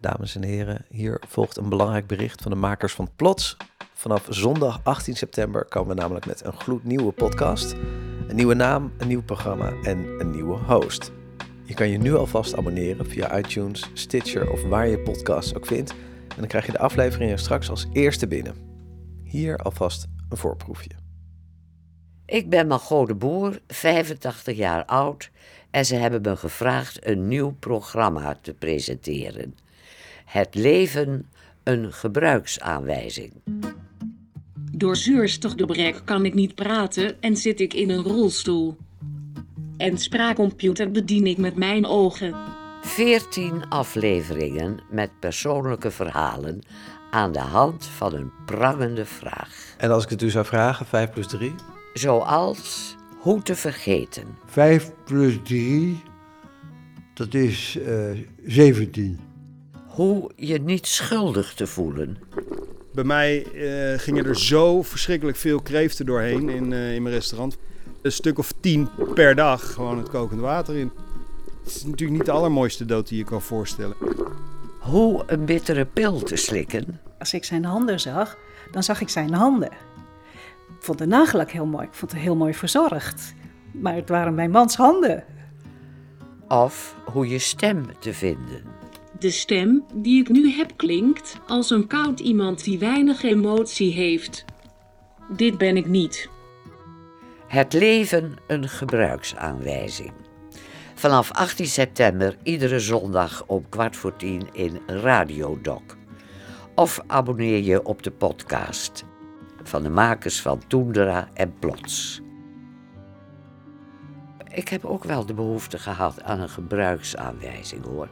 Dames en heren, hier volgt een belangrijk bericht van de makers van Plots. Vanaf zondag 18 september komen we namelijk met een gloednieuwe podcast. Een nieuwe naam, een nieuw programma en een nieuwe host. Je kan je nu alvast abonneren via iTunes, Stitcher of waar je podcasts ook vindt. En dan krijg je de afleveringen straks als eerste binnen. Hier alvast een voorproefje. Ik ben Margot de Boer, 85 jaar oud en ze hebben me gevraagd een nieuw programma te presenteren. Het leven een gebruiksaanwijzing. Door zuurstofgebrek kan ik niet praten en zit ik in een rolstoel. En spraakcomputer bedien ik met mijn ogen. 14 afleveringen met persoonlijke verhalen aan de hand van een prangende vraag. En als ik het u zou vragen, 5 plus 3? Zoals hoe te vergeten. 5 plus 3, dat is eh 17. Hoe je niet schuldig te voelen. Bij mij eh, gingen er zo verschrikkelijk veel kreeften doorheen in, eh, in mijn restaurant. Een stuk of tien per dag, gewoon het kokende water in. Het is natuurlijk niet de allermooiste dood die je kan voorstellen. Hoe een bittere pil te slikken. Als ik zijn handen zag, dan zag ik zijn handen. Ik vond de nagellak heel mooi. Ik vond het heel mooi verzorgd. Maar het waren mijn mans handen. Of hoe je stem te vinden. De stem die ik nu heb klinkt als een koud iemand die weinig emotie heeft. Dit ben ik niet. Het leven een gebruiksaanwijzing. Vanaf 18 september iedere zondag om kwart voor tien in Radiodoc. Of abonneer je op de podcast van de makers van Toendra en Plots. Ik heb ook wel de behoefte gehad aan een gebruiksaanwijzing hoor.